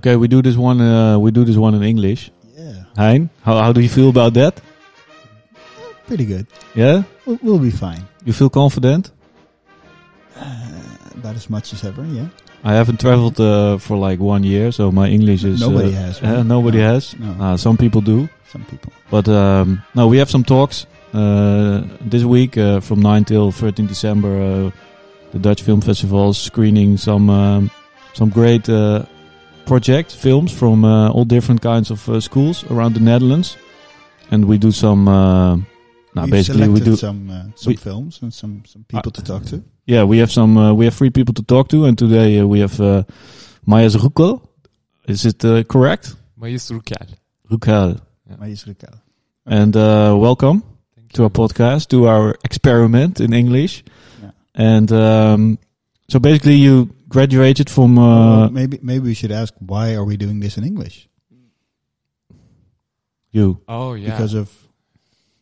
Okay, we do this one. Uh, we do this one in English. Yeah, Hein, how how do you feel about that? pretty good. Yeah, We'll, we'll be fine. you feel confident? About as much as ever. Yeah. I haven't traveled uh, for like one year, so my English is Nobody uh, has. uh, nobody No. has. No. Uh, some people do, Some people. but um, no, we have some talks uh, this week uh, from 9 till 13 December. Uh, the Dutch Film Festival is screening some um, some great uh, project films from uh, all different kinds of uh, schools around the Netherlands, and we do some. Uh, now, We've basically, we selected do. some uh, some we- films and some some people to talk to. Yeah, we have some. Uh, we have three people to talk to, and today uh, we have uh, Maya Rukel. Is it uh, correct? Mayus Rukal. Rukel. Maar is Raquel. And uh, welcome Thank to our podcast, to our experiment in English. Yeah. And um, so basically, you graduated from. Uh, Well, maybe maybe we should ask why are we doing this in English? you, Oh yeah. Because of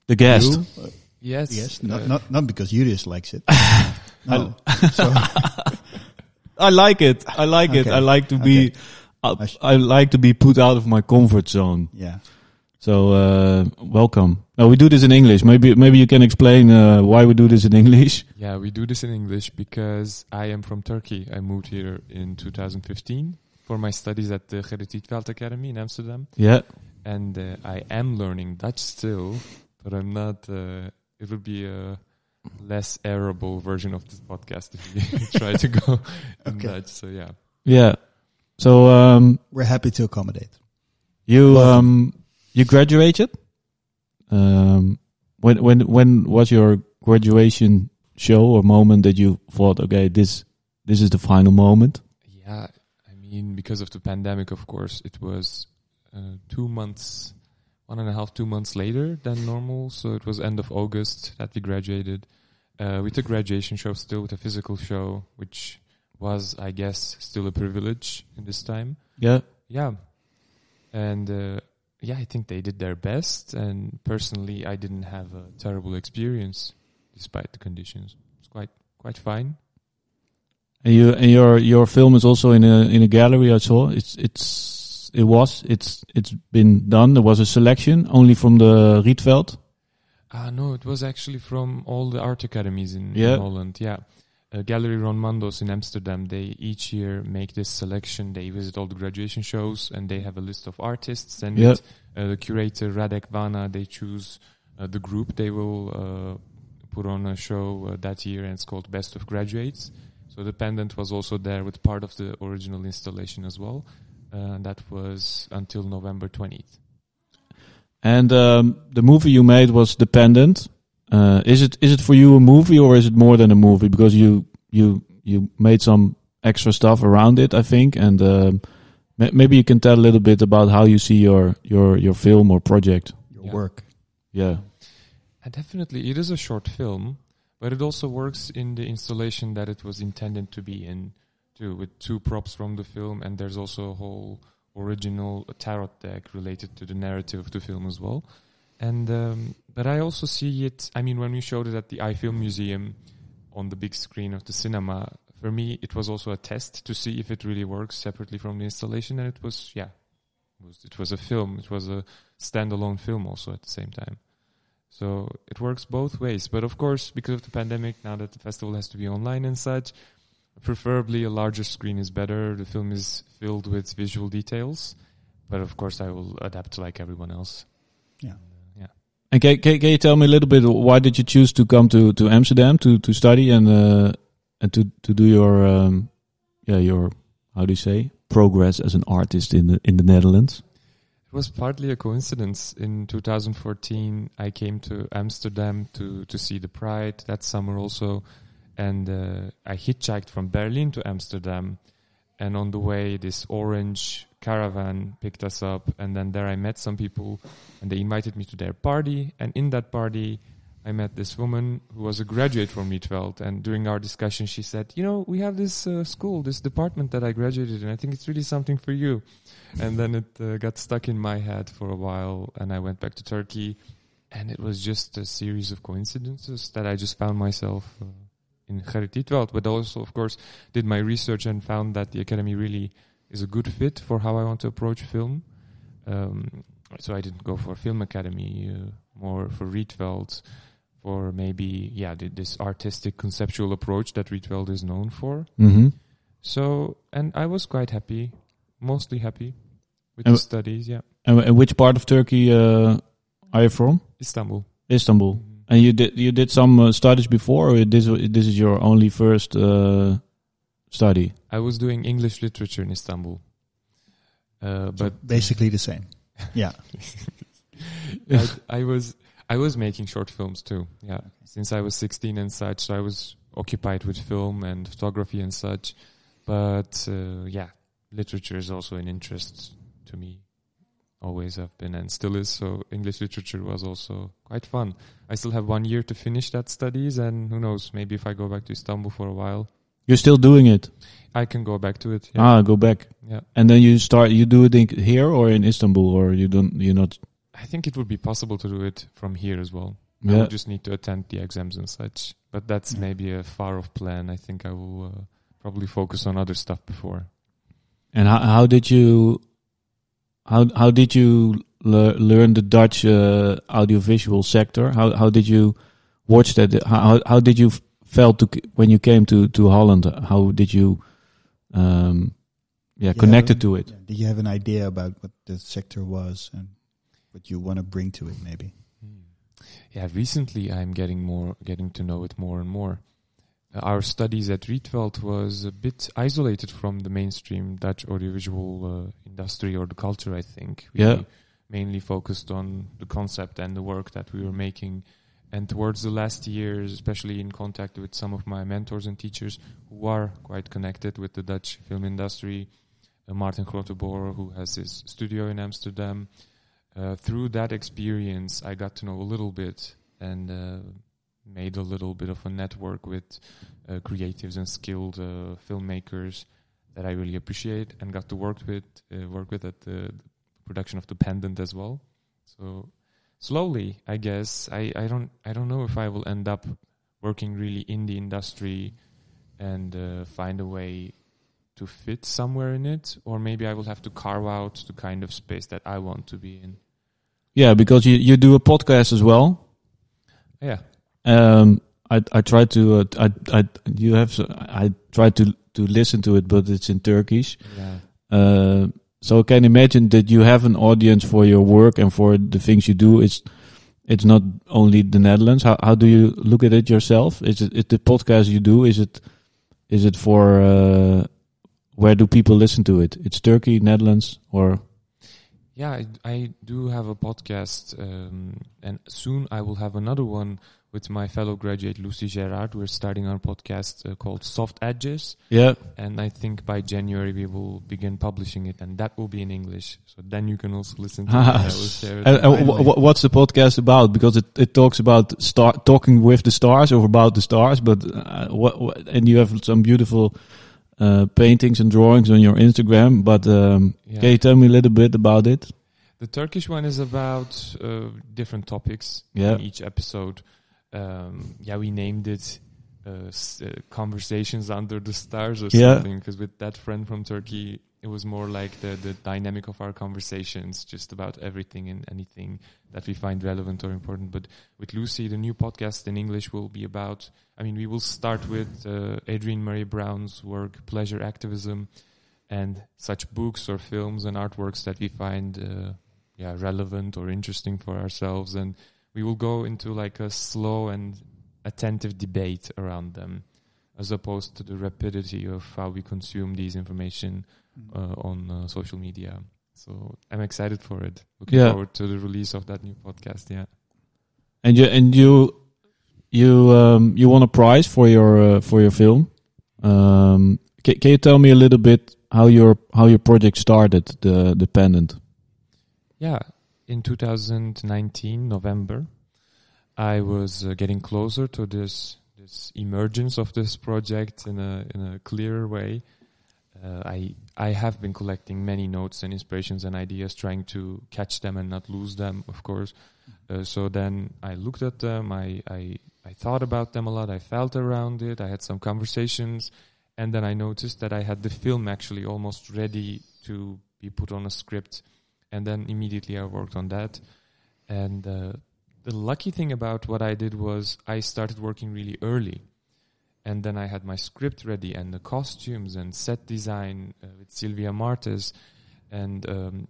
the guest. you? Yes. yes, not uh, not not because you dislikes it. no. so I like it. I like it. I like to be. I I like to be put out of my comfort zone. yeah. So uh, welcome. Now we do this in English. Maybe maybe you can explain uh, why we do this in English. Yeah, we do this in English because I am from Turkey. I moved here in 2015 for my studies at the Gerrit Rietveld Academy in Amsterdam, Yeah. and uh, I am learning Dutch still, but I'm not. Uh, it would be a less airable version of this podcast if we try to go in Okay. Dutch. So yeah. Yeah. So um, We're happy to accommodate. you Welcome. um, you graduated. Um, when when when was your graduation show or moment that you thought, okay, this this is the final moment? Yeah, I mean, because of the pandemic, of course, it was uh, two months, one and a half, two months later than normal. So it was end of August that we graduated uh, with a graduation show, still with a physical show, which was, I guess, still a privilege in this time. Yeah. Yeah, and uh, yeah, I think they did their best. And personally, I didn't have a terrible experience despite the conditions. It's quite quite fine. And you and your your film is also in a in a gallery. I saw it's it's it was it's it's been done. There was a selection only from the Rietveld. Ah, no, it was actually from all the art academies in, Yeah. in Holland. Yeah. Uh, Gallery Ron Mandos in Amsterdam, they each year make this selection. They visit all the graduation shows and they have a list of artists. And with uh, the curator Radek Vana, they choose uh, the group they will uh, put on a show uh, that year, and it's called Best of Graduates. So the pendant was also there with part of the original installation as well. Uh, and that was until November 20th. And um, the movie you made was The Pendant. Uh, is it is it for you a movie or is it more than a movie? Because you you you made some extra stuff around it, I think. And um, maybe you can tell a little bit about how you see your your your film or project. Your Yeah. work. Yeah. And definitely, it is a short film, but it also works in the installation that it was intended to be in, too, with two props from the film, and there's also a whole original tarot deck related to the narrative of the film as well. And um, but I also see it. I mean, when we showed it at the Eye Film Museum on the big screen of the cinema, for me, it was also a test to see if it really works separately from the installation, and it was, yeah, it was, it was a film. It was a standalone film also at the same time. So it works both ways. But of course, because of the pandemic, now that the festival has to be online and such, preferably a larger screen is better. The film is filled with visual details. But of course, I will adapt like everyone else. Yeah. And can, can, can you tell me a little bit why did you choose to come to, to Amsterdam to, to study and uh, and to, to do your um, yeah your how do you say progress as an artist in the in the Netherlands? It was partly a coincidence. In 2014, I came to Amsterdam to, to see the Pride that summer also. And uh, I hitchhiked from Berlin to Amsterdam. And on the way, this orange caravan picked us up. And then there I met some people and they invited me to their party. And in that party, I met this woman who was a graduate from Rietveld. And during our discussion, she said, You know, we have this uh, school, this department that I graduated in. I think it's really something for you and then it uh, got stuck in my head for a while and i went back to turkey and it was just a series of coincidences that i just found myself uh, in Gerrit Rietveld, but also of course did my research and found that the academy really is a good fit for how I want to approach film. Um, so I didn't go for film academy, uh, more for Rietveld, for maybe yeah th- this artistic conceptual approach that Rietveld is known for. Mm-hmm. So and I was quite happy, mostly happy with And the w- studies. Yeah, And, and which part of Turkey uh, are you from? Istanbul. Istanbul. Mhm. And you did you did some uh, studies before, or this this is your only first uh, study? I was doing English literature in Istanbul, uh, but Basically the same. Yeah. I, I was I was making short films too. Yeah, since I was 16 and such, so I was occupied with film and photography and such. But uh, yeah, literature is also an interest to me. Always have been and still is. So English literature was also quite fun. I still have one year to finish that studies, and who knows, maybe if I go back to Istanbul for a while, You're still doing it? I can go back to it. Yeah, Ah, go back. yeah. And then you start. You do it in here or in Istanbul, or you don't. You not. I think it would be possible to do it from here as well. I Yeah. would just need to attend the exams and such. But that's Yeah. maybe a far off plan. I think I will uh, probably focus on other stuff before. And how how did you? How how did you lear, learn the Dutch uh, audiovisual sector? How how did you watch that? How how, how did you felt to when you came to to Holland? How did you? Um, yeah, Yeah, connected to it. Yeah. Did you have an idea about what the sector was and what you want to bring to it? Maybe. Yeah, recently I'm getting more, getting to know it more and more. Uh, our studies at Rietveld was a bit isolated from the mainstream Dutch audiovisual uh, industry or the culture. I think we Yeah. mainly focused on the concept and the work that we were making. And towards the last years, especially in contact with some of my mentors and teachers who are quite connected with the Dutch film industry, uh, Martin Groteboer, who has his studio in Amsterdam. Uh, through that experience, I got to know a little bit and uh, made a little bit of a network with uh, creatives and skilled uh, filmmakers that I really appreciate, and got to work with uh, work with at the production of The Pendant as well. So slowly, I guess I, I don't I don't know if I will end up working really in the industry and uh, find a way to fit somewhere in it, or maybe I will have to carve out the kind of space that I want to be in. Yeah, because you you do a podcast as well. Yeah. Um, I I tried to uh, I I you have I tried to to listen to it, but it's in Turkish. Yeah. Uh, so I can imagine that you have an audience for your work and for the things you do. It's it's not only the Netherlands. How how do you look at it yourself? Is it is the podcast you do? Is it is it for uh, where do people listen to it? It's Turkey, Netherlands, or Yeah, I, I do have a podcast, um, and soon I will have another one with my fellow graduate Lucy Gerard. We're starting our podcast uh, called Soft Edges, yeah. and I think by January we will begin publishing it, and that will be in English. So then you can also listen to it. I will share it. And, and Finally. wh- wh- what's the podcast about? Because it, it talks about star talking with the stars or about the stars, but uh, what, what and you have some beautiful uh, paintings and drawings on your Instagram. But um, Yeah. can you tell me a little bit about it? The Turkish one is about uh, different topics Yeah. in each episode. Um, yeah, we named it uh, s- uh, "Conversations Under the Stars" or Yeah. something because with that friend from Turkey, it was more like the the dynamic of our conversations, just about everything and anything that we find relevant or important. But with Lucy, the new podcast in English will be about. I mean, we will start with uh, Adrienne Maree Brown's work, pleasure activism, and such books or films and artworks that we find. Uh, yeah relevant or interesting for ourselves and we will go into like a slow and attentive debate around them as opposed to the rapidity of how we consume these information uh, on uh, social media so i'm excited for it looking Yeah. forward to the release of that new podcast yeah And you and you you um, you won a prize for your uh, for your film. Um, can, can you tell me a little bit how your how your project started, the the pendant? Yeah, in 2019 November, I was uh, getting closer to this this emergence of this project in a in a clearer way. Uh, I I have been collecting many notes and inspirations and ideas, trying to catch them and not lose them, of course. Uh, so then I looked at them. I, I I thought about them a lot. I felt around it. I had some conversations, and then I noticed that I had the film actually almost ready to be put on a script, and then immediately I worked on that. And uh, the lucky thing about what I did was I started working really early, and then I had my script ready and the costumes and set design uh, with Silvia Martes, and um,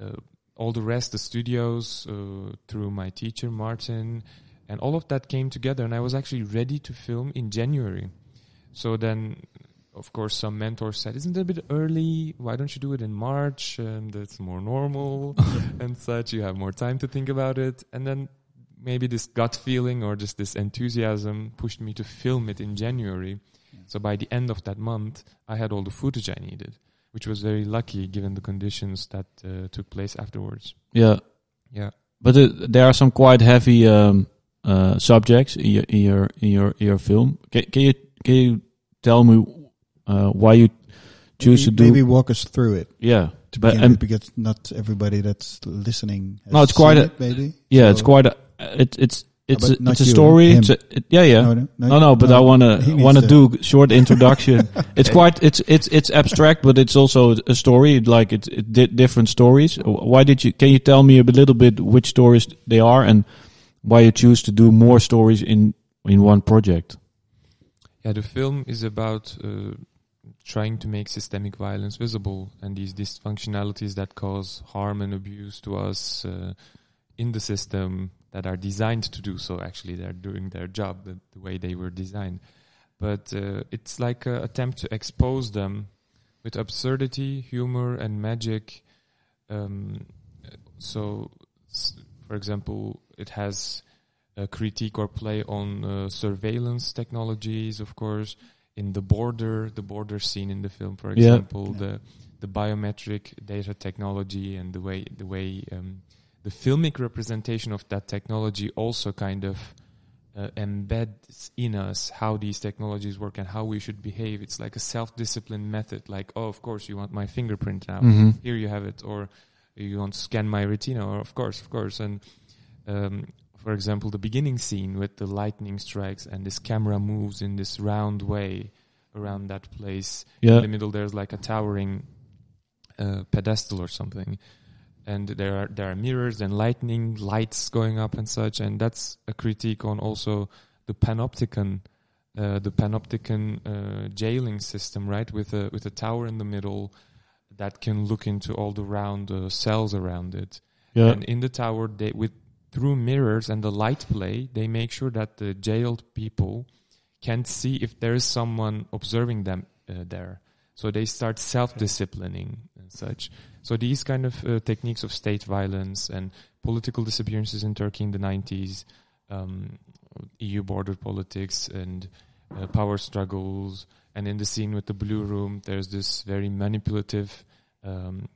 uh, all the rest, the studios uh, through my teacher Martin, and all of that came together, and I was actually ready to film in January. So then, of course, some mentors said, "Isn't it a bit early? Why don't you do it in March? And it's more normal and such. You have more time to think about it." And then maybe this gut feeling or just this enthusiasm pushed me to film it in January. So by the end of that month, I had all the footage I needed, which was very lucky given the conditions that uh, took place afterwards. Yeah, Yeah. but uh, there are some quite heavy um, uh, subjects in your in your in your, in your film. Can, can you can you tell me uh, why you choose to maybe, do? maybe walk us through it yeah, to But- begin and- with, because not everybody that's listening. Has No, it's quite seen a- it, maybe. yeah. It's quite a it, it's it's but a, it's a you, story. It's a, it, yeah, yeah. No, no, No, no, but I wanna needs wanna to- do short introduction. It's quite it's it's it's abstract, but it's also a story. Like it's it di- different stories. Why did you? Can you tell me a little bit which stories they are and why you choose to do more stories in in one project? Yeah, the film is about uh, trying to make systemic violence visible and these dysfunctionalities that cause harm and abuse to us uh, in the system that are designed to do so. Actually, they're doing their job the, the way they were designed. But uh, it's like an attempt to expose them with absurdity, humor, and magic. Um, so, for example, it has a critique or play on uh, surveillance technologies, of course, in the border, the border scene in the film, for Yeah. example, the the biometric data technology and the way the way um, the filmic representation of that technology also kind of uh, embeds in us how these technologies work and how we should behave. It's like a self-discipline method. Like, oh, of course, you want my fingerprint now Mm-hmm. here you have it or you want to scan my retina or of course of course and um, for example the beginning scene with the lightning strikes and this camera moves in this round way around that place Yeah. in the middle there's like a towering uh, pedestal or something and there are there are mirrors and lightning lights going up and such and that's a critique on also the panopticon uh, the panopticon uh, jailing system right? With a with a tower in the middle that can look into all the round uh, cells around it. Yeah, and in the tower they with through mirrors and the light play they make sure that the jailed people can't see if there is someone observing them uh, there. So they start self-disciplining and such so these kind of uh, techniques of state violence and political disappearances in turkey in the 90s um, eu border politics and uh, power struggles and in the scene with the blue room there's this very manipulative um,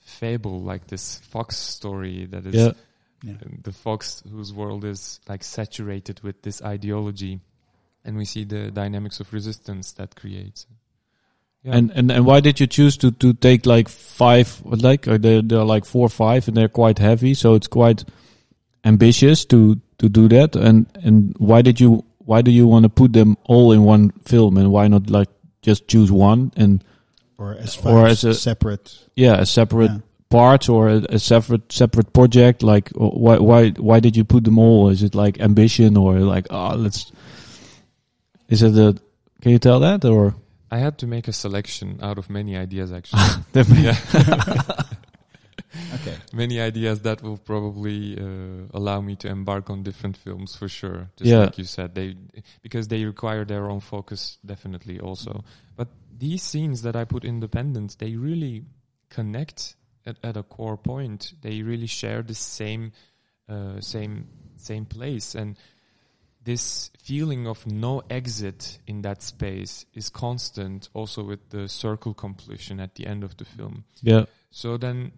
fable like this fox story that is yeah. Yeah. the fox whose world is like saturated with this ideology and we see the dynamics of resistance that creates yeah. And and and why did you choose to to take like five? Like uh, they're they're like four or five, and they're quite heavy, so it's quite ambitious to to do that. And and why did you why do you want to put them all in one film, and why not like just choose one and or as Or as a- separate. yeah, a separate Yeah. part or a, a separate separate project? Like uh, why why why did you put them all? Is it like ambition or like oh let's? Is it a? Can you tell that or? I had to make a selection out of many ideas actually Definitely. Okay. many ideas that will probably uh, allow me to embark on different films for sure. Just Yeah. like you said, they because they require their own focus definitely also. But these scenes that I put in The Pendant, they really connect at, at a core point. They really share the same uh, same same place and this feeling of no exit in that space is constant also with the circle completion at the end of the film Yeah. so then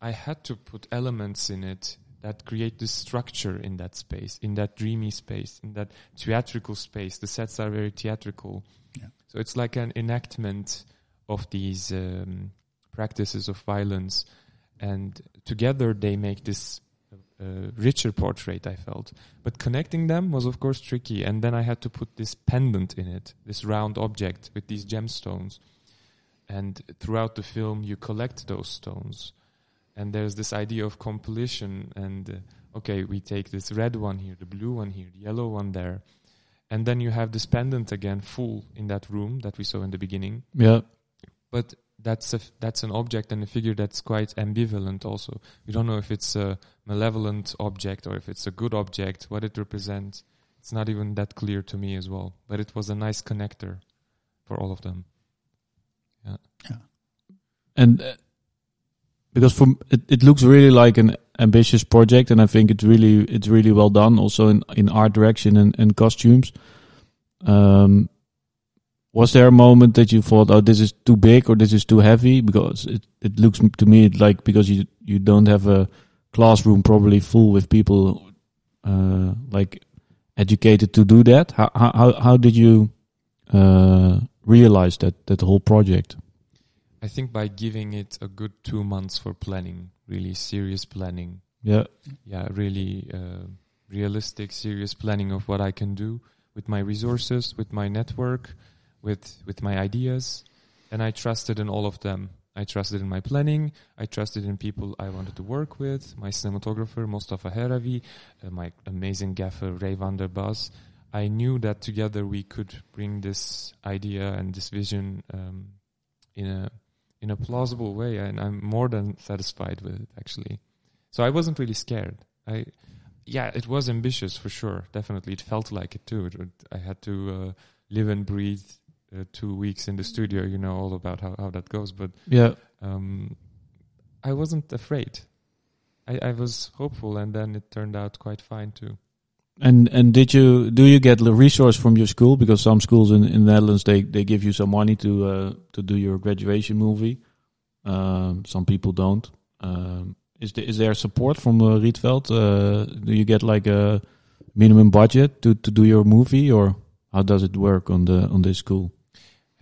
I had to put elements in it that create this structure in that space, in that dreamy space, in that theatrical space. The sets are very theatrical. Yeah. So it's like an enactment of these um, practices of violence. And together they make this uh, richer portrait. I felt, but connecting them was of course tricky. And then I had to put this pendant in it, this round object with these gemstones. And throughout the film, you collect those stones, and there's this idea of compilation. And uh, okay, we take this red one here, the blue one here, the yellow one there, and then you have this pendant again, full in that room that we saw in the beginning Yeah. but that's a that's an object and a figure that's quite ambivalent also we don't know if it's a malevolent object or if it's a good object what it represents it's not even that clear to me as well but it was a nice connector for all of them Yeah. Yeah. and uh, because from it, it looks really like an ambitious project and i think it's really it's really well done also in in art direction and, and costumes um was there a moment that you thought oh this is too big or this is too heavy? Because it it looks to me like because you you don't have a classroom probably full with people uh like educated to do that. How how how, did you uh realize that that whole project? I think by giving it a good two months for planning really serious planning. Yeah. Yeah, really uh, realistic, serious planning of what I can do with my resources, with my network, with with my ideas, and I trusted in all of them. I trusted in my planning. I trusted in people I wanted to work with. My cinematographer Mostafa Heravi, uh, my amazing gaffer Ray van der Bas. I knew that together we could bring this idea and this vision um, in a in a plausible way, and I'm more than satisfied with it actually. So I wasn't really scared. I, yeah, it was ambitious for sure. Definitely, it felt like it too. It, I had to uh, live and breathe uh, two weeks in the studio. You know all about how, how that goes. But yeah um, I wasn't afraid. I, I was hopeful, and then it turned out quite fine too. And and did you do you get the resource from your school because some schools in, in the Netherlands they, they give you some money to uh, to do your graduation movie. Um, some people don't. Um, is there is there support from uh, Rietveld? Uh, do you get like a minimum budget to, to do your movie, or how does it work on the on this school?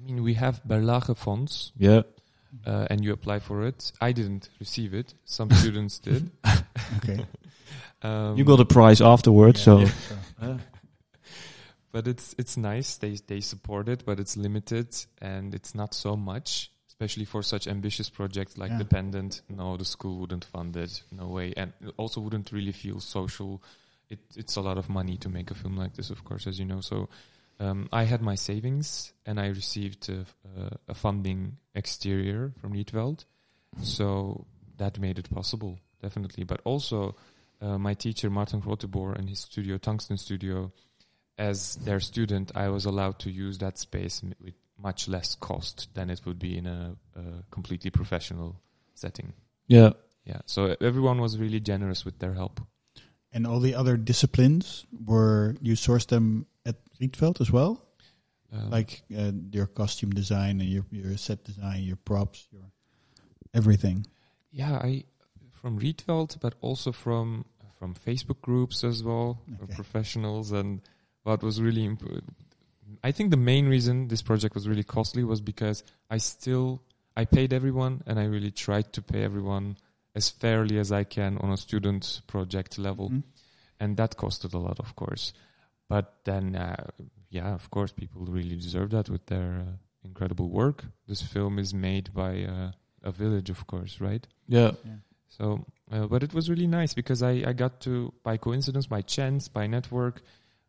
I mean, we have Berlage funds, Yeah, uh, and you apply for it. I didn't receive it. Some students did. Okay. Um, you got a prize afterwards, so Yeah, but it's it's nice. They they support it, but it's limited and it's not so much, especially for such ambitious projects like Yeah. The Pendant. No, the school wouldn't fund it. No way, and it also wouldn't really feel social. It it's a lot of money to make a film like this, of course, as you know. So. Um, I had my savings and I received a, a funding exterior from Rietveld. So that made it possible, definitely. But also, uh, my teacher, Martin Groteboer, and his studio, Tungsten Studio, as their student, I was allowed to use that space with much less cost than it would be in a, a completely professional setting. yeah. Yeah, so everyone was really generous with their help. And all the other disciplines were you sourced them at Rietveld as well, Uh, like uh, your costume design and your your set design, your props, your everything. yeah, I from Rietveld, but also from from Facebook groups as well, Okay. professionals. And what was really imp- I think the main reason this project was really costly was because I still I paid everyone, and I really tried to pay everyone as fairly as I can on a student project level. Mhm. and that costed a lot, of course. But then, uh, yeah, of course, people really deserve that with their uh, incredible work. This film is made by uh, a village, of course, right? Yeah. So, uh, but it was really nice because I, I got to, by coincidence, by chance, by network,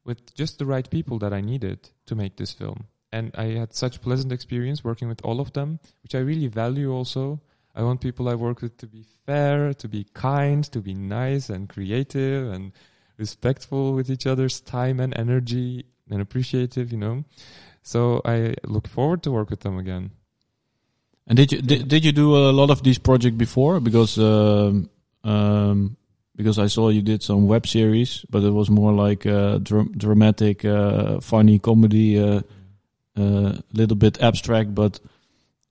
with just the right people that I needed to make this film. And I had such pleasant experience working with all of them, which I really value also. I want people I work with to be fair, to be kind, to be nice and creative and respectful with each other's time and energy and appreciative, you know. So I look forward to work with them again. And did you did, did you do a lot of these projects before? Because um, um, because I saw you did some web series, but it was more like uh, dr- dramatic, uh, funny comedy, a uh, uh, little bit abstract, but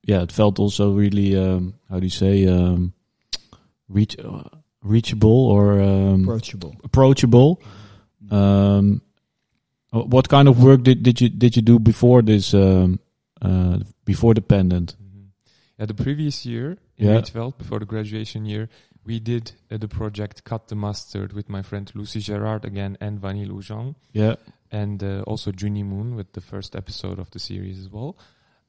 yeah, it felt also really um, how do you say um, reach uh, reachable or um, Approachable. approachable. Um, what kind of work did, did you did you do before this um, uh, before the pendant? Mhm. Yeah, the previous year in Yeah. Rietveld, before the graduation year, we did uh, the project Cut the Mustard with my friend Lucy Gerard again and Vanille Oujang Yeah. and uh, also Junie Moon with the first episode of the series as well.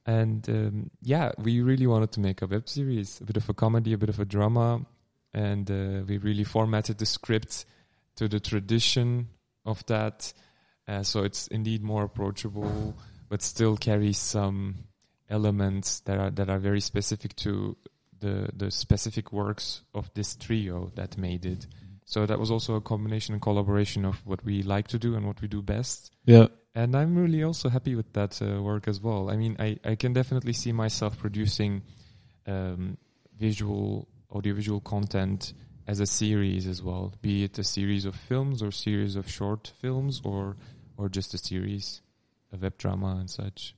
And um, yeah, we really wanted to make a web series, a bit of a comedy, a bit of a drama, and uh, we really formatted the script to the tradition of that, uh, so it's indeed more approachable, but still carries some elements that are that are very specific to the the specific works of this trio that made it. So that was also a combination and collaboration of what we like to do and what we do best. Yeah. And I'm really also happy with that uh, work as well. I mean, I, I can definitely see myself producing um, visual, audiovisual content as a series as well, be it a series of films or series of short films or or just a series, a web drama and such.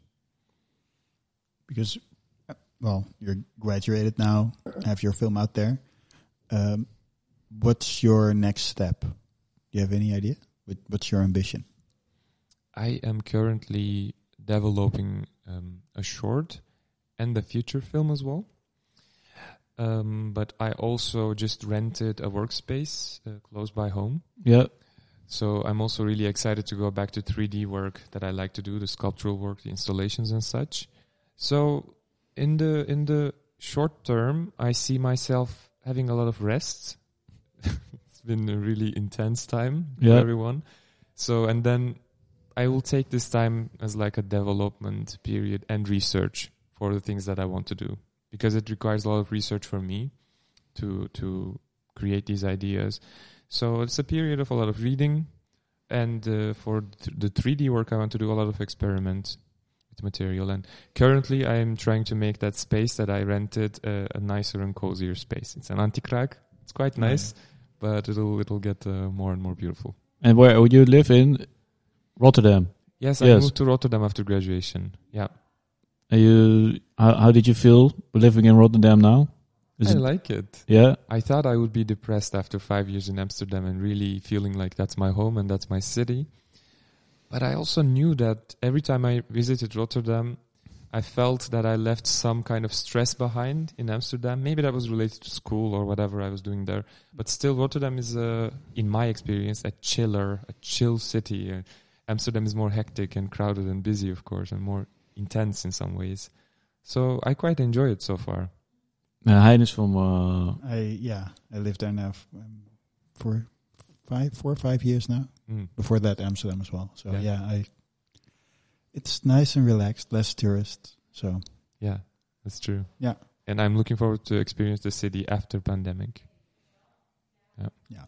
because uh, well you're graduated now have your film out there um, what's your next step do you have any idea what's your ambition I am currently developing um, a short and a feature film as well. Um, but I also just rented a workspace uh, close by home. Yeah. So I'm also really excited to go back to 3D work that I like to do, the sculptural work, the installations and such. So in the in the short term, I see myself having a lot of rest. it's been a really intense time Yeah. for everyone. So and then I will take this time as like a development period and research for the things that I want to do because it requires a lot of research for me to to create these ideas. So it's a period of a lot of reading, and uh, for th- the 3D work, I want to do a lot of experiments with material. And currently, I am trying to make that space that I rented uh, a nicer and cozier space. It's an anti-kraak. It's quite nice, but it'll it'll get uh, more and more beautiful. And where would you live in? Rotterdam. Yes, I Yes. moved to Rotterdam after graduation. Yeah, And you, how, how did you feel living in Rotterdam now? Is I it, like it. yeah. I thought I would be depressed after five years in Amsterdam and really feeling like that's my home and that's my city. But I also knew that every time I visited Rotterdam, I felt that I left some kind of stress behind in Amsterdam. Maybe that was related to school or whatever I was doing there. But still, Rotterdam is, uh, in my experience, a chiller, a chill city. Uh, Amsterdam is more hectic and crowded and busy, of course, and more intense in some ways. So I quite enjoy it so far. Uh, Hein is from, uh, i yeah i lived there now f- um, for five four or five years now Mm. before that amsterdam as well so Yeah. yeah, i it's nice and relaxed less tourists so Yeah, that's true. Yeah. And I'm looking forward to experience the city after pandemic. Yeah, yeah,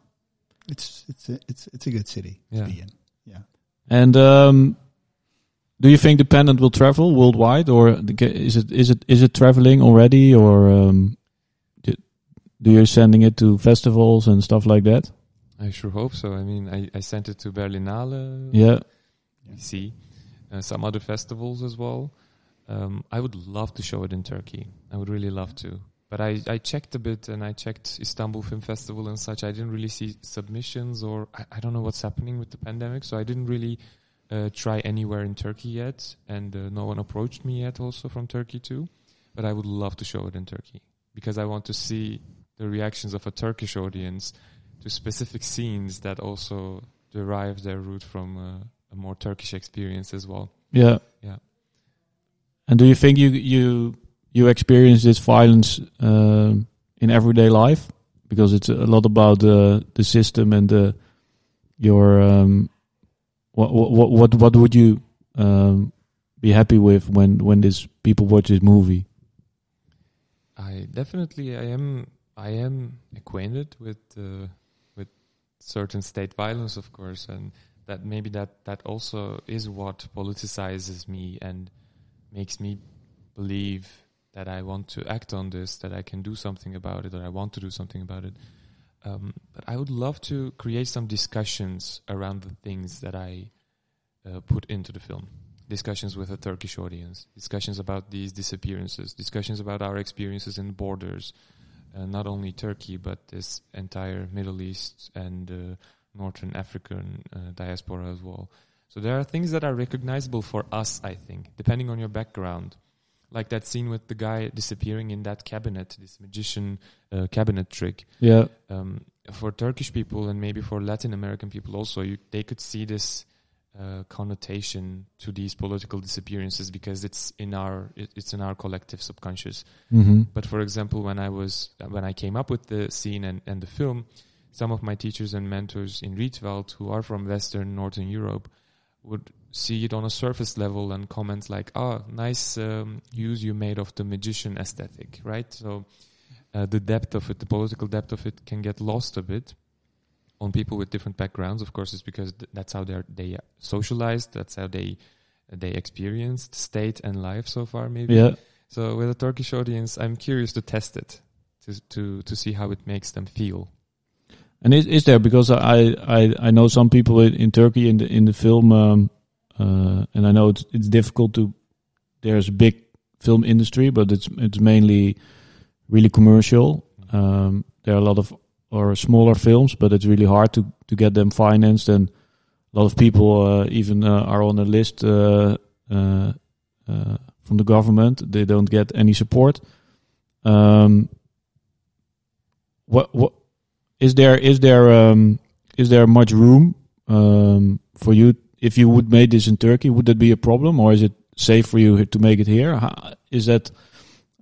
it's it's a, it's it's a good city Yeah. to be in yeah and, um, do you think the pendant will travel worldwide or the ca- is it, is it, is it traveling already or, um, do, do you sending it to festivals and stuff like that? I sure hope so. I mean, I, I sent it to Berlinale. Yeah. We see uh, some other festivals as well. Um, I would love to show it in Turkey. I would really love to. But I, I checked a bit and I checked Istanbul Film Festival and such. I didn't really see submissions or I, I don't know what's happening with the pandemic. So I didn't really uh, try anywhere in Turkey yet. And uh, no one approached me yet also from Turkey too. But I would love to show it in Turkey because I want to see the reactions of a Turkish audience to specific scenes that also derive their root from uh, a more Turkish experience as well. Yeah. Yeah. And do you think you you you experience this violence um, in everyday life because it's a lot about the the system and the your um, what what what what would you um, be happy with when when this people watch this movie? I definitely I am I am acquainted with uh, with certain state violence, of course, and that maybe that that also is what politicizes me and makes me believe that I want to act on this, that I can do something about it, that I want to do something about it. Um, but I would love to create some discussions around the things that I uh, put into the film. Discussions with a Turkish audience, discussions about these disappearances, discussions about our experiences in borders, uh, not only Turkey but this entire Middle East and uh, Northern African uh, diaspora as well. So there are things that are recognizable for us, I think, depending on your background. like that scene with the guy disappearing in that cabinet, this magician uh, cabinet trick. Yeah. Um, for Turkish people and maybe for Latin American people also, you, they could see this uh, connotation to these political disappearances because it's in our it, it's in our collective subconscious. Mm-hmm. But for example, when I was when I came up with the scene and, and the film, some of my teachers and mentors in Rietveld who are from Western Northern Europe would see it on a surface level and comment like, "Ah, nice um, use you made of the magician aesthetic," right? So uh, the depth of it, the political depth of it, can get lost a bit on people with different backgrounds. Of course, it's because th- that's how they're they socialized. That's how they they experienced state and life so far. Maybe. Yeah. So with a Turkish audience, I'm curious to test it to to to see how it makes them feel. And is, is there because I, I I know some people in, Turkey in the in the film, um, uh, and I know it's it's difficult to. There's a big film industry, but it's it's mainly really commercial. Um, there are a lot of or smaller films, but it's really hard to to get them financed, and a lot of people uh, even uh, are on a list uh, uh, uh, from the government. They don't get any support. Um, what what is there is there um, is there much room um, for you if you would make this in Turkey? Would that be a problem, or is it safe for you to make it here? How, is that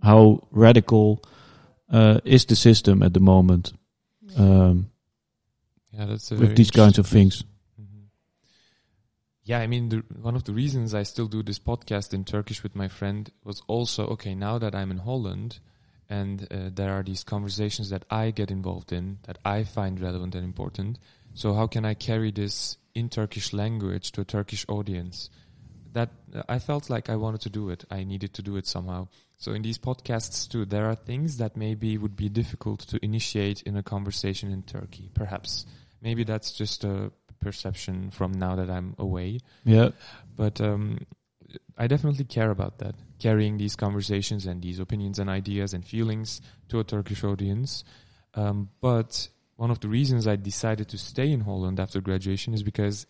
how radical uh, is the system at the moment um, Yeah, that's with these kinds of things? Mhm. Yeah, I mean, the, one of the reasons I still do this podcast in Turkish with my friend was also okay. Now that I'm in Holland, and uh, there are these conversations that I get involved in that I find relevant and important. So how can I carry this in Turkish language to a Turkish audience? That uh, I felt like I wanted to do it. I needed to do it somehow. So in these podcasts too, there are things that maybe would be difficult to initiate in a conversation in Turkey. Perhaps, maybe that's just a perception from now that I'm away. Yeah, But um, I definitely care about that, carrying these conversations and these opinions and ideas and feelings to a Turkish audience. Um, but one of the reasons I decided to stay in Holland after graduation is because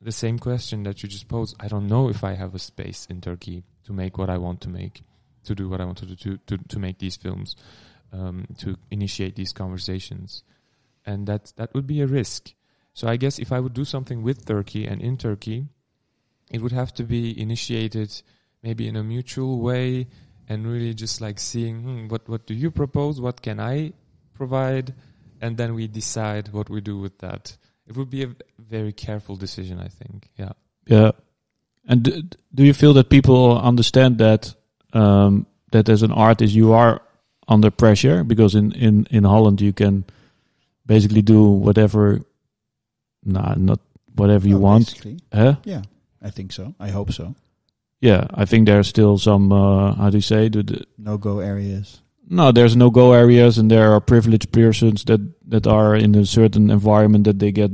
the same question that you just posed, I don't know if I have a space in Turkey to make what I want to make, to do what I want to do, to, to, to make these films, um, to initiate these conversations. And that, that would be a risk. So I guess if I would do something with Turkey and in Turkey, it would have to be initiated maybe in a mutual way and really just like seeing hmm, what what do you propose? What can i provide? And then we decide what we do with that. It would be a very careful decision i think. Yeah. Yeah. And do, do you feel that people understand that um, that as an artist you are under pressure? Because in in in Holland you can basically do whatever, nah, not whatever you Oh, want, basically. huh? Yeah, I think so. I hope so. Yeah, I think there's still some uh, how do you say the, the No go areas. no, there's no go areas, and there are privileged persons that that are in a certain environment that they get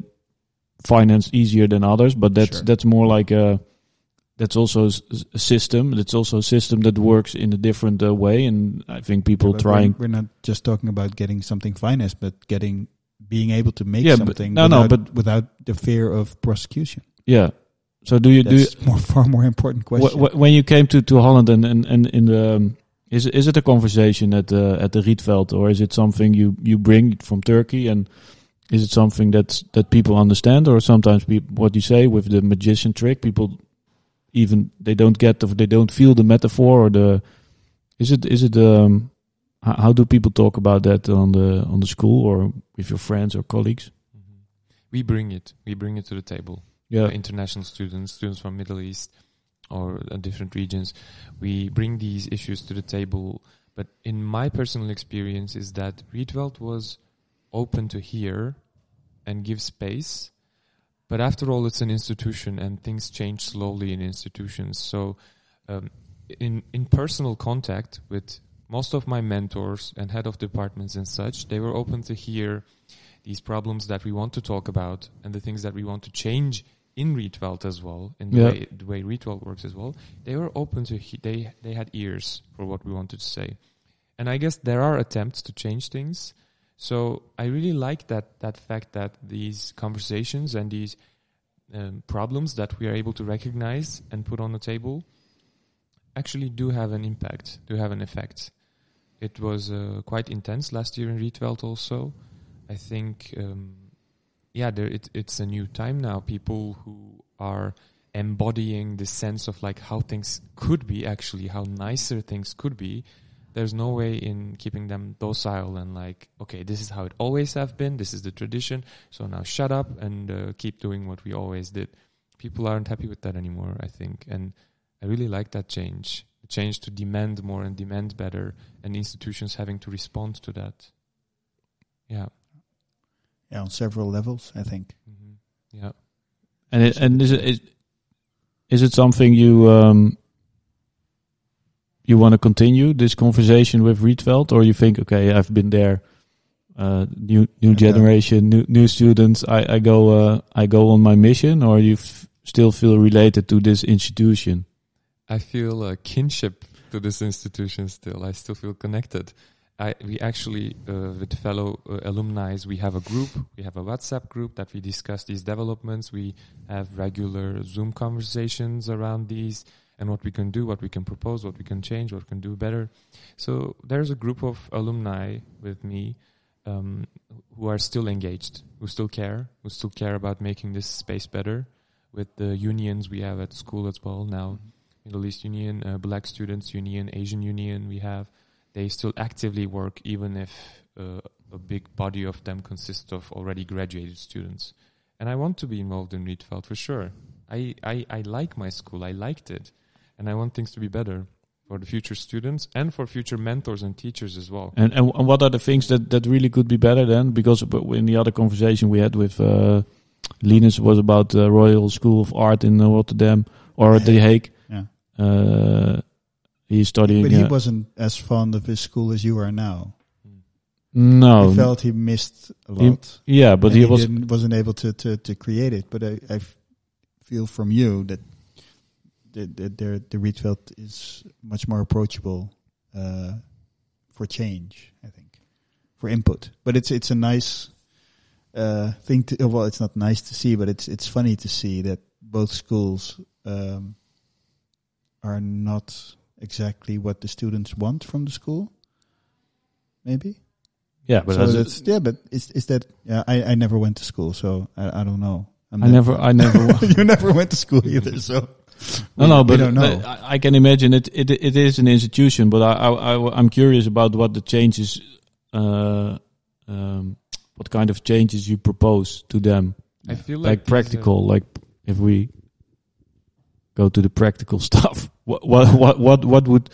financed easier than others. But that's Sure. that's more like a that's also a system. That's also a system that works in a different uh, way, and I think people But trying. We're, we're not just talking about getting something financed, but getting being able to make Yeah, something no, no, without, but- without the fear of prosecution. Yeah. So do you do you, more far more important question. wh- wh- when you came to, to Holland and, and, and in the um, is is it a conversation at the at the Rietveld or is it something you, you bring from Turkey? And is it something that's that people understand? Or sometimes people, what you say with the magician trick people even they don't get or they don't feel the metaphor or the is it is it um how, how do people talk about that on the on the school or with your friends or colleagues? We bring it. We bring it to the table yeah international students, students from Middle East or uh, different regions, we bring these issues to the table. But in my personal experience, is that Rietveld was open to hear and give space. But after all, it's an institution, and things change slowly in institutions. So, um, in in personal contact with most of my mentors and head of departments and such, they were open to hear these problems that we want to talk about and the things that we want to change in Rietveld as well, in the Yeah. way the way Rietveld works as well. They were open to he- they they had ears for what we wanted to say, and I guess there are attempts to change things. So I really like that that fact that these conversations and these um, problems that we are able to recognize and put on the table. actually do have an impact, do have an effect. It was uh, quite intense last year in Rietveld also. I think, um, yeah, there it, it's a new time now. People who are embodying the sense of like how things could be actually, how nicer things could be. There's no way in keeping them docile and like, okay, this is how it always have been. This is the tradition. So now shut up and uh, keep doing what we always did. People aren't happy with that anymore, I think, and I really like that change. The change to demand more and demand better, and institutions having to respond to that. Yeah. Yeah, on several levels, I think. Mm-hmm. Yeah. And it, and is it is, is it something you um, you want to continue this conversation with Rietveld, or you think, okay, I've been there, uh, new new generation, new new students, I I go uh, I go on my mission, or you f- still feel related to this institution? I feel a kinship to this institution still. I still feel connected. I, we actually, uh, with fellow uh, alumni, we have a group. We have a WhatsApp group that we discuss these developments. We have regular Zoom conversations around these and what we can do, what we can propose, what we can change, what we can do better. So there's a group of alumni with me um, who are still engaged, who still care, who still care about making this space better. With the unions we have at school as well now, Middle East Union, uh, Black Students Union, Asian Union we have, they still actively work even if uh, a big body of them consists of already graduated students. And I want to be involved in Rietveld for sure. I, I, I like my school, I liked it, and I want things to be better for the future students and for future mentors and teachers as well. And, and and what are the things that that really could be better then? Because in the other conversation we had with uh, Linus was about the Royal School of Art in Rotterdam or The Hague. Yeah. Uh, he's studying. But he uh, wasn't as fond of his school as you are now. no, He felt he missed a He- lot. yeah, but and he was wasn't able to, to, to create it. But I, I feel from you that the the, the, the Rietveld is much more approachable uh, for change. I think for input. But it's it's a nice uh, thing to. Well, it's not nice to see, but it's it's funny to see that both schools um, are not exactly what the students want from the school. Maybe yeah, but so as- that's yeah, but is is that? Yeah, I I never went to school, so I I don't know. I'm I never, I never. you never went to school either, so No, no, we but don't know. I, I can imagine it, it. It is an institution, but I, I, I am curious about what the changes, uh, um, what kind of changes you propose to them, I feel like, like, practical. like if we go to the practical stuff, what, what, what, what, would,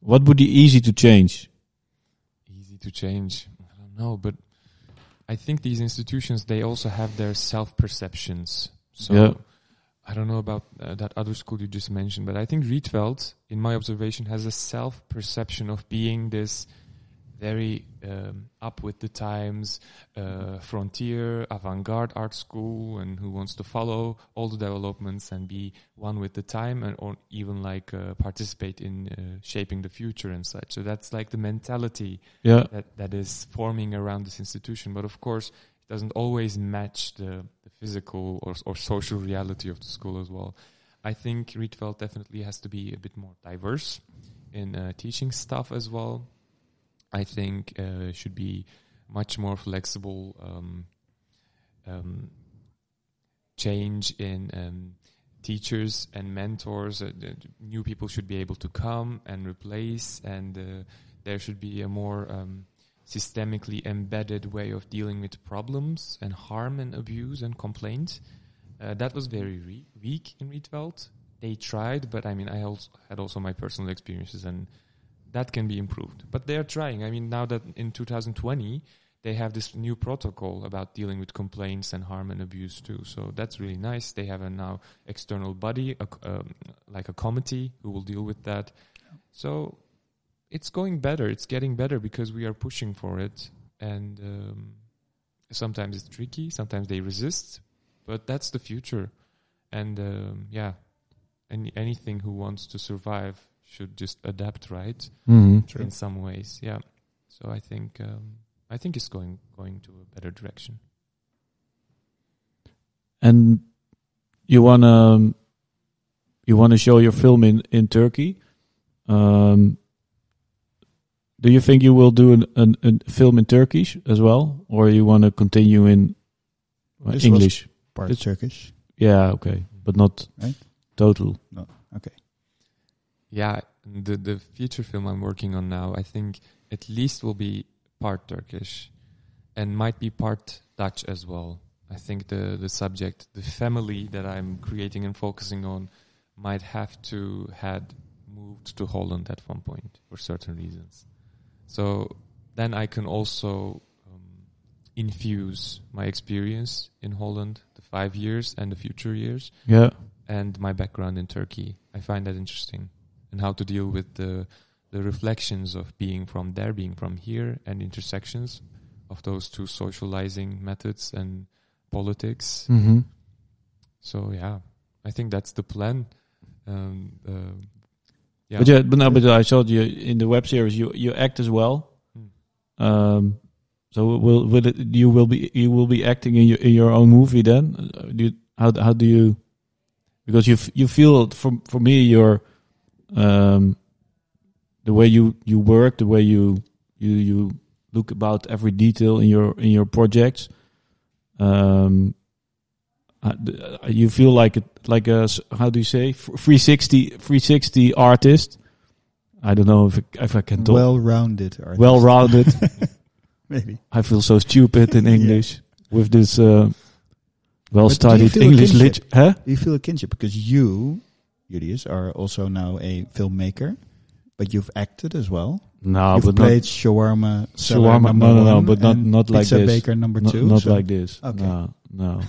what would be easy to change? easy to change. I don't know, but I think these institutions they also have their self perceptions. So Yeah. I don't know about uh, that other school you just mentioned, but I think Rietveld, in my observation, has a self perception of being this very um, up with the times, uh, frontier, avant-garde art school, and who wants to follow all the developments and be one with the time, and or even like uh, participate in uh, shaping the future and such. So that's like the mentality Yeah, that that is forming around this institution. But of course, it doesn't always match the, the physical or, or social reality of the school as well. I think Rietveld definitely has to be a bit more diverse in uh, teaching stuff as well. I think uh, should be much more flexible um, um, change in um, teachers and mentors. Uh, new people should be able to come and replace, and uh, there should be a more um, systemically embedded way of dealing with problems and harm and abuse and complaints. Uh, that was very re- weak in Rietveld. They tried, but I mean, I also had also my personal experiences, and that can be improved. But they are trying. I mean, now that in 2020 they have this new protocol about dealing with complaints and harm and abuse too. So that's really nice. They have a now external body, a, um, like a committee who will deal with that. So it's going better. It's getting better because we are pushing for it. And um, sometimes it's tricky. Sometimes they resist, but that's the future. And um, yeah, any anything who wants to survive should just adapt, right? hmm In some ways, yeah. So I think um, I think it's going going to a better direction. and you wanna you wanna show your film in in Turkey. Um, do you think you will do an, an, a film in Turkish as well, or you want to continue in uh, English? Part It's- Turkish. Yeah, okay, but not Right. total. Okay. Yeah, the the feature film I'm working on now, I think at least will be part Turkish, and might be part Dutch as well. I think the the subject, the family that I'm creating and focusing on, might have to had moved to Holland at one point for certain reasons. So then I can also um, infuse my experience in Holland, the five years and the future years, Yeah, and my background in Turkey. I find that interesting, and how to deal with the the reflections of being from there, being from here, and intersections of those two socializing methods and politics. mm-hmm. So yeah, I think that's the plan. Um, uh, yeah, But yeah, but no, but I saw you in the web series. You you act as well. Hmm. Um, so will will it, you will be you will be acting in your in your own movie then? Uh, Do you, how how do you? Because you f- you feel for for me your um the way you you work, the way you you you look about every detail in your in your projects. Um, uh, uh, you feel like it like a how do you say F- 360 360 artist. I don't know if I, if I can talk Well-rounded. artist. well rounded. Maybe. I feel so stupid in Yeah. English with this uh, well But do you studied English. Huh? Do you feel a kinship because you, Julius, are also now a filmmaker, but you've acted as well. No, you've but not played shawarma, shawarma. No, no, no, but not not like pizza this. baker number Not- two. Not so- like this. Okay. No, no,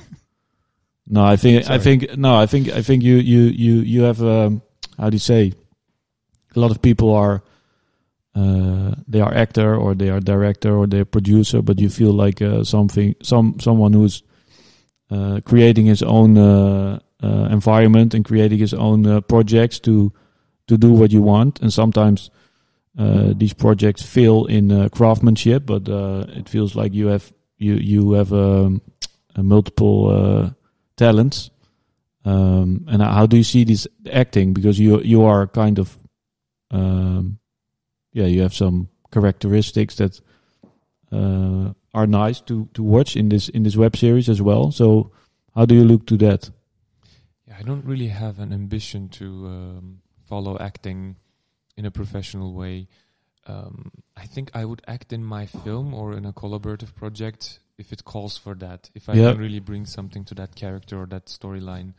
no. I think I think no. I think I think you you you you have um, how do you say? A lot of people are uh, they are actor or they are director or they're producer, but you feel like uh, something some someone who's uh, creating his own uh, environment and creating his own uh, projects to to do what you want. And sometimes uh, these projects fail in uh, craftsmanship, but uh, it feels like you have you you have um, multiple uh, talents. Um, and how do you see this acting? Because you you are kind of um, yeah, you have some characteristics that uh, are nice to to watch in this in this web series as well. So how do you look to that? Yeah, I don't really have an ambition to um, follow acting in a professional way. Um, I think I would act in my film or in a collaborative project if it calls for that. If I Yeah. can really bring something to that character or that storyline.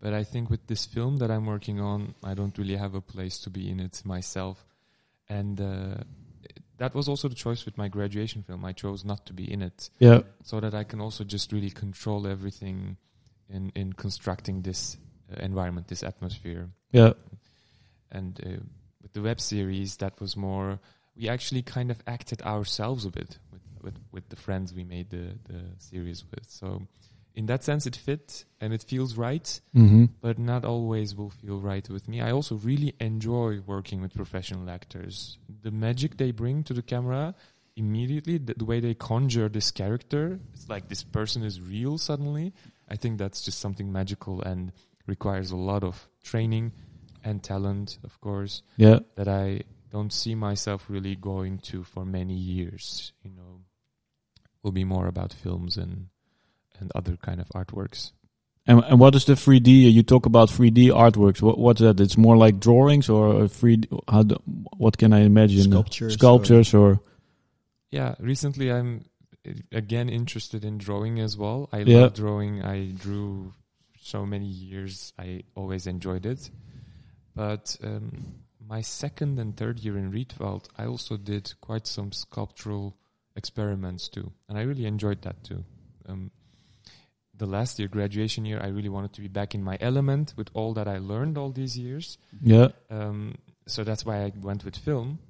But I think with this film that I'm working on, I don't really have a place to be in it myself. And uh, that was also the choice with my graduation film. I chose not to be in it Yeah, so that I can also just really control everything in in constructing this uh, environment, this atmosphere. yeah, And uh, with the web series, that was more. We actually kind of acted ourselves a bit with with, with the friends we made the the series with. So in that sense, it fit and it feels right, mm-hmm. but not always will feel right with me. I also really enjoy working with professional actors. The magic they bring to the camera immediately, the, the way they conjure this character, it's like this person is real suddenly. I think that's just something magical and requires a lot of training and talent, of course, yeah. that I don't see myself really going to for many years. You know, will be more about films and and other kind of artworks. And and what is the 3D? You talk about 3D artworks. What what's that? It's more like drawings or a 3D. How do, what can I imagine? Sculptures Sculptures or, Yeah, recently I'm again interested in drawing as well. I Yeah. love drawing. I drew so many years. I always enjoyed it. But um, my second and third year in Rietveld, I also did quite some sculptural experiments too, and I really enjoyed that too. Um, the last year, graduation year, I really wanted to be back in my element with all that I learned all these years. yeah, Um, so that's why I went with film.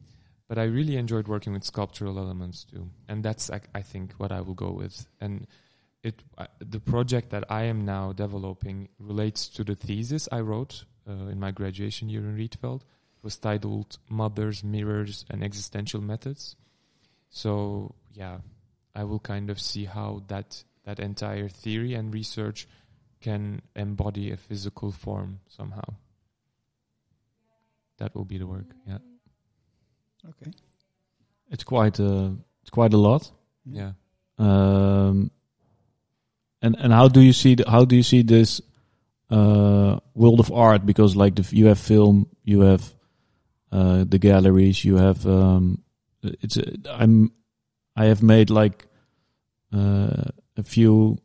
But I really enjoyed working with sculptural elements too, and that's I, I think what I will go with. And it uh, the project that I am now developing relates to the thesis I wrote uh, in my graduation year in Rietveld. It was titled "Mothers, Mirrors, and Existential Methods." So yeah, I will kind of see how that that entire theory and research can embody a physical form somehow. that will be the work. Yeah, Okay. It's quite uh, it's quite a lot. yeah. Um, and and how do you see the, how do you see this uh, world of art? Because like the, you have film, you have uh, the galleries, you have um, it's uh, I'm I have made like uh, a few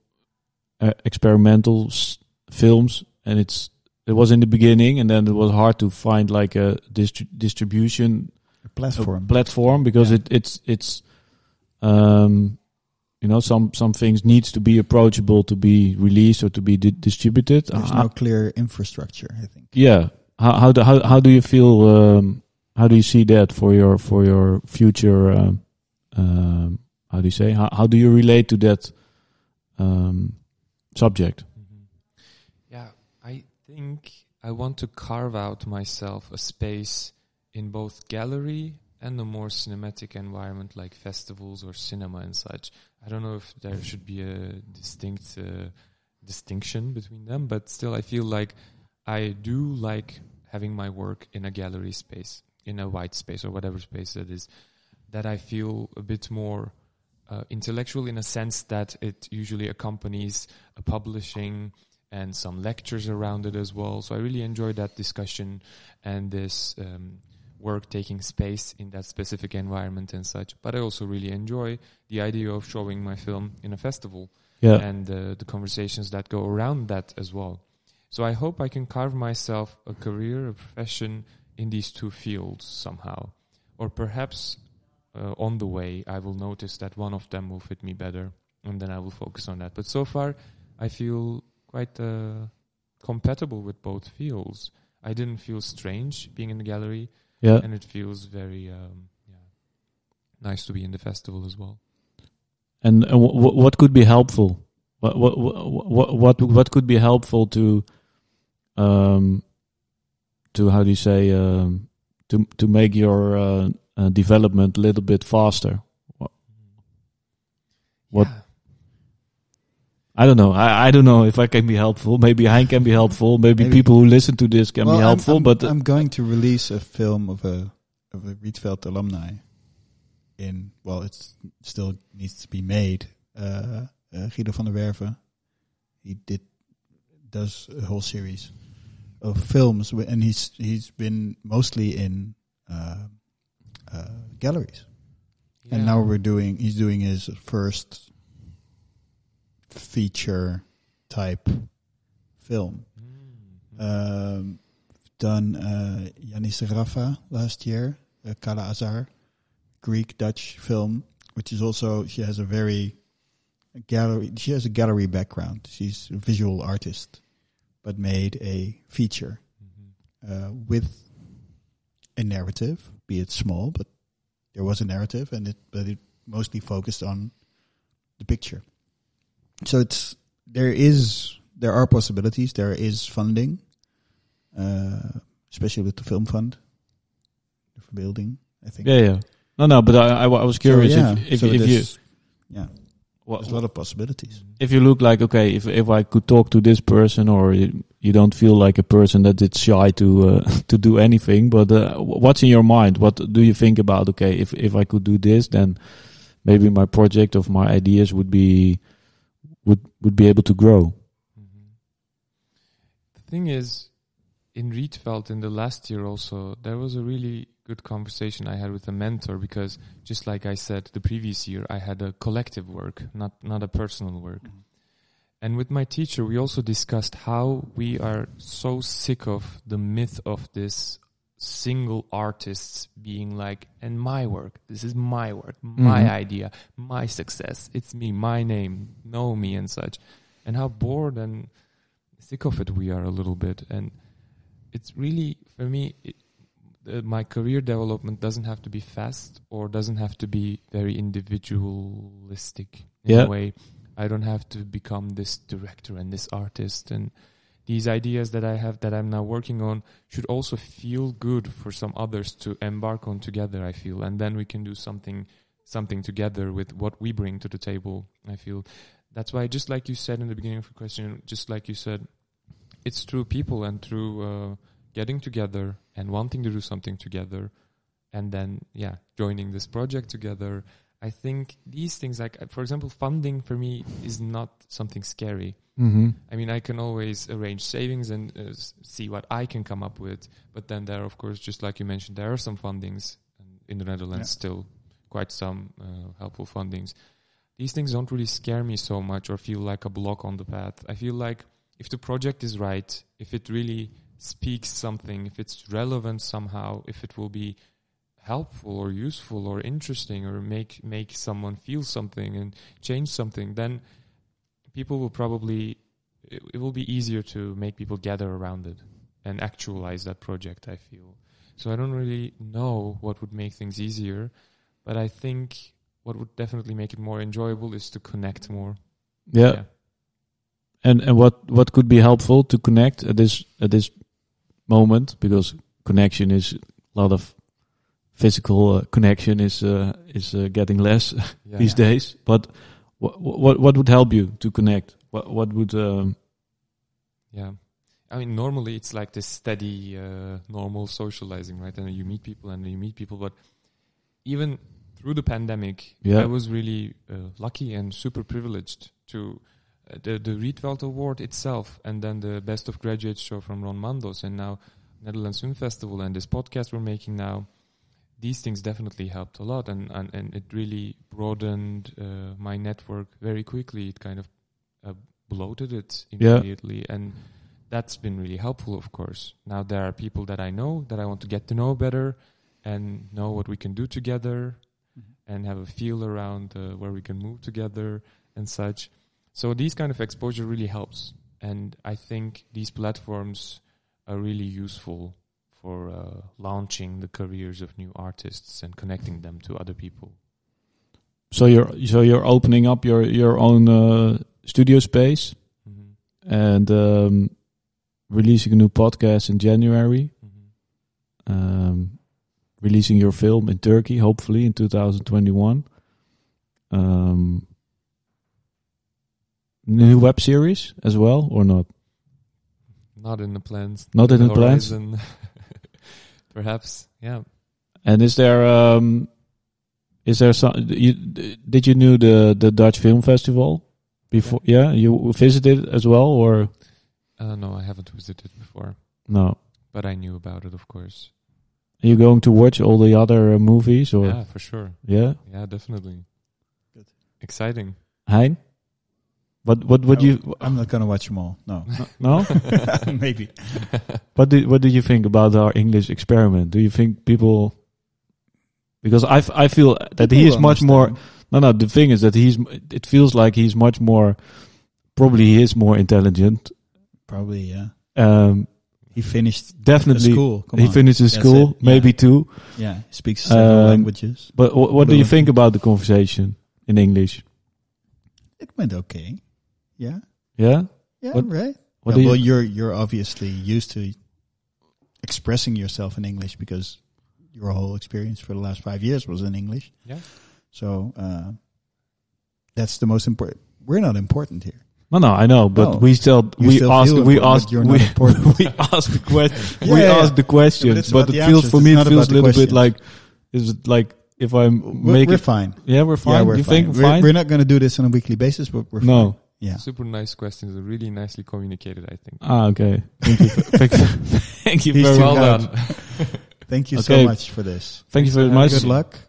uh, experimental s- films, and it's it was in the beginning, and then it was hard to find like a distri- distribution A platform. platform because Yeah. it it's it's um you know some some things needs to be approachable to be released or to be di- distributed There's Uh, no clear infrastructure, I think. yeah how how do, how how do you feel um how do you see that for your for your future um, um how do you say how how do you relate to that um subject Mhm. Yeah, I think I want to carve out myself a space in both gallery and a more cinematic environment like festivals or cinema and such. I don't know if there should be a distinct uh, distinction between them, but still, I feel like I do like having my work in a gallery space, in a white space or whatever space it is, that I feel a bit more uh, intellectual in a sense that it usually accompanies a publishing and some lectures around it as well. So I really enjoy that discussion and this um, work taking space in that specific environment and such. But I also really enjoy the idea of showing my film in a festival yeah and uh, the conversations that go around that as well. So I hope I can carve myself a career, a profession in these two fields somehow. Or perhaps uh, on the way, I will notice that one of them will fit me better and then I will focus on that. But so far, I feel quite uh, compatible with both fields. I didn't feel strange being in the gallery yeah and it feels very um, yeah, nice to be in the festival as well. And, wh- what could be helpful? What what what what what could be helpful to um to how do you say um to to make your uh, uh, development a little bit faster? What- Yeah. I don't know. I, I don't know if I can be helpful. Maybe Hein can be helpful. Maybe, Maybe. people who listen to this can Well, be I'm- helpful. I'm, but uh, I'm going to release a film of a of a Rietveld alumni. In well, it still needs to be made. Uh, uh, Guido van der Werve, he did does a whole series of films, and he's he's been mostly in uh, uh, galleries. And now we're doing. He's doing his first feature type film. Mm. Um, done uh, Janis Rafa last year, uh, Kala Azar, Greek Dutch film, which is also she has a very gallery. She has a gallery background. She's a visual artist, but made a feature Mhm. uh, with a narrative, be it small, but there was a narrative, and it but it mostly focused on the picture. So it's there is there are possibilities. There is funding, uh, especially with the film fund, the building. I think. yeah, yeah. No, no. But I, I, I was curious So, yeah, if if, so if you yeah, what, there's a lot of possibilities. if you look like okay if if i could talk to this person or you, you don't feel like a person that is shy to uh, to do anything but uh, what's in your mind what do you think about okay if if i could do this then maybe my project of my ideas would be would would be able to grow Mhm. The thing is, in Rietveld in the last year also, there was a really good conversation I had with a mentor because just like I said the previous year, I had a collective work, not, not a personal work. Mhm. And with my teacher, we also discussed how we are so sick of the myth of this single artists being like, and my work, this is my work, my Mhm. idea, my success, it's me, my name, know me and such. And how bored and sick of it we are a little bit. And it's really, for me, it, uh, my career development doesn't have to be fast or doesn't have to be very individualistic in Yeah. a way. I don't have to become this director and this artist and these ideas that I have that I'm now working on should also feel good for some others to embark on together, I feel. And then we can do something something together with what we bring to the table, I feel. That's why just like you said in the beginning of the question, just like you said, it's through people and through uh, getting together and wanting to do something together, and then yeah, joining this project together. I think these things, like uh, for example, funding for me is not something scary. Mm-hmm. I mean, I can always arrange savings and uh, s- see what I can come up with. But then there, of course, just like you mentioned, there are some fundings in the Netherlands Yeah. still quite some uh, helpful fundings. These things don't really scare me so much or feel like a block on the path. I feel like if the project is right, if it really speaks something, if it's relevant somehow, if it will be helpful or useful or interesting or make make someone feel something and change something, then people will probably it, it will be easier to make people gather around it and actualize that project. I feel so. I don't really know what would make things easier, but I think what would definitely make it more enjoyable is to connect more. Yeah. And and what what could be helpful to connect at this at this moment because connection is a lot of physical uh, connection is uh, is uh, getting less yeah. these days. But what what what would help you to connect? What what would um, Yeah. I mean, normally it's like this steady, uh, normal socializing, right? And you meet people and you meet people. But even through the pandemic, Yeah. I was really uh, lucky and super privileged to uh, the the Rietveld Award itself, and then the Best of Graduates show from Ron Mandos, and now Netherlands Film Festival, and this podcast we're making now. These things definitely helped a lot, and and, and it really broadened uh, my network very quickly. It kind of uh, bloated it Yeah. immediately, and that's been really helpful. Of course, now there are people that I know that I want to get to know better, and know what we can do together, and have a feel around uh, where we can move together and such. So these kind of exposure really helps, and I think these platforms are really useful for uh, launching the careers of new artists and connecting them to other people. so you're so you're opening up your your own uh, studio space hmm and um, releasing a new podcast in January. hmm um, releasing your film in Turkey, hopefully in 2021. Um, new web series as well, or not? Not in the plans. Not in the plans? horizon. Perhaps, yeah. And is there um, is there some? You, did you knew the the Dutch Film Festival before? Yeah, you visited it as well, or Uh, no, I haven't visited before, no? but I knew about it, of course. Are you going to watch all the other uh, movies, or yeah, for sure. yeah? Yeah, definitely. Good. Exciting. Hein? What what would No, you I'm not gonna watch them all. No, no? maybe. What do what do you think about our English experiment? Do you think people? Because I, f- I feel that he is much more. No, no. The thing is that he's. It feels like he's much more. Probably he is more intelligent. Probably, yeah. Um, He finished definitely. school. Come he on. finished his That's school, it, yeah. maybe two. Yeah, he speaks several Um, languages. But wh- what do you think about the conversation in English? It went okay. Yeah, Yeah. yeah, What- right. What Yeah, do well, you? you're you're obviously used to expressing yourself in English because your whole experience for the last five years was in English. Yeah. So uh, that's the most important. We're not important here. No, no, I know, but No. we still You we still ask we ask we, we ask the question Yeah, we yeah, ask the questions, it's but about it feels answers, for me it feels a the little bit like is it like if I'm We're, making we're fine. yeah we're fine. Yeah, we're you fine. think we're, fine? we're not going to do this on a weekly basis, but we're No. fine. Yeah. Super nice questions, and really nicely communicated. I think. ah okay. Thank you. thank you, thank you He's very much. well done. Thank you Okay. so much for this. Thank you very much. Good luck.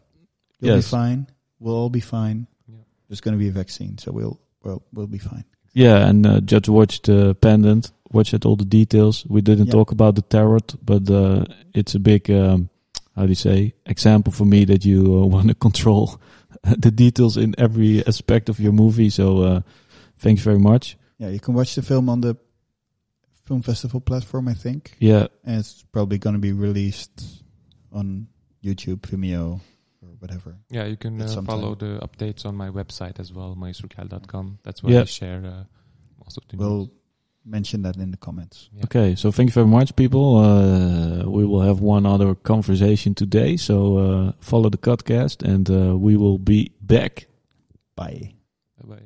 You'll Yes. be fine. We'll all be fine. Yeah. There's going to be a vaccine, so we'll we'll we'll be fine. Yeah, and uh, just watched the Pendant. Watch it all the details. We didn't Yeah. talk about the tarot, but uh, it's a big um, how do you say example for me that you uh, want to control the details in every aspect of your movie. So uh, thanks very much. Yeah, you can watch the film on the film festival platform, I think, Yeah, and it's probably going to be released on YouTube, Vimeo, or whatever. Yeah, you can uh, follow the updates on my website as well, maestrokel.com. That's where Yeah. I share uh, most of the We'll news. mention that in the comments. Yeah. Okay, so thank you very much, people. Uh, we will have one other conversation today, so uh, follow the podcast, and uh, we will be back. Bye. Bye bye.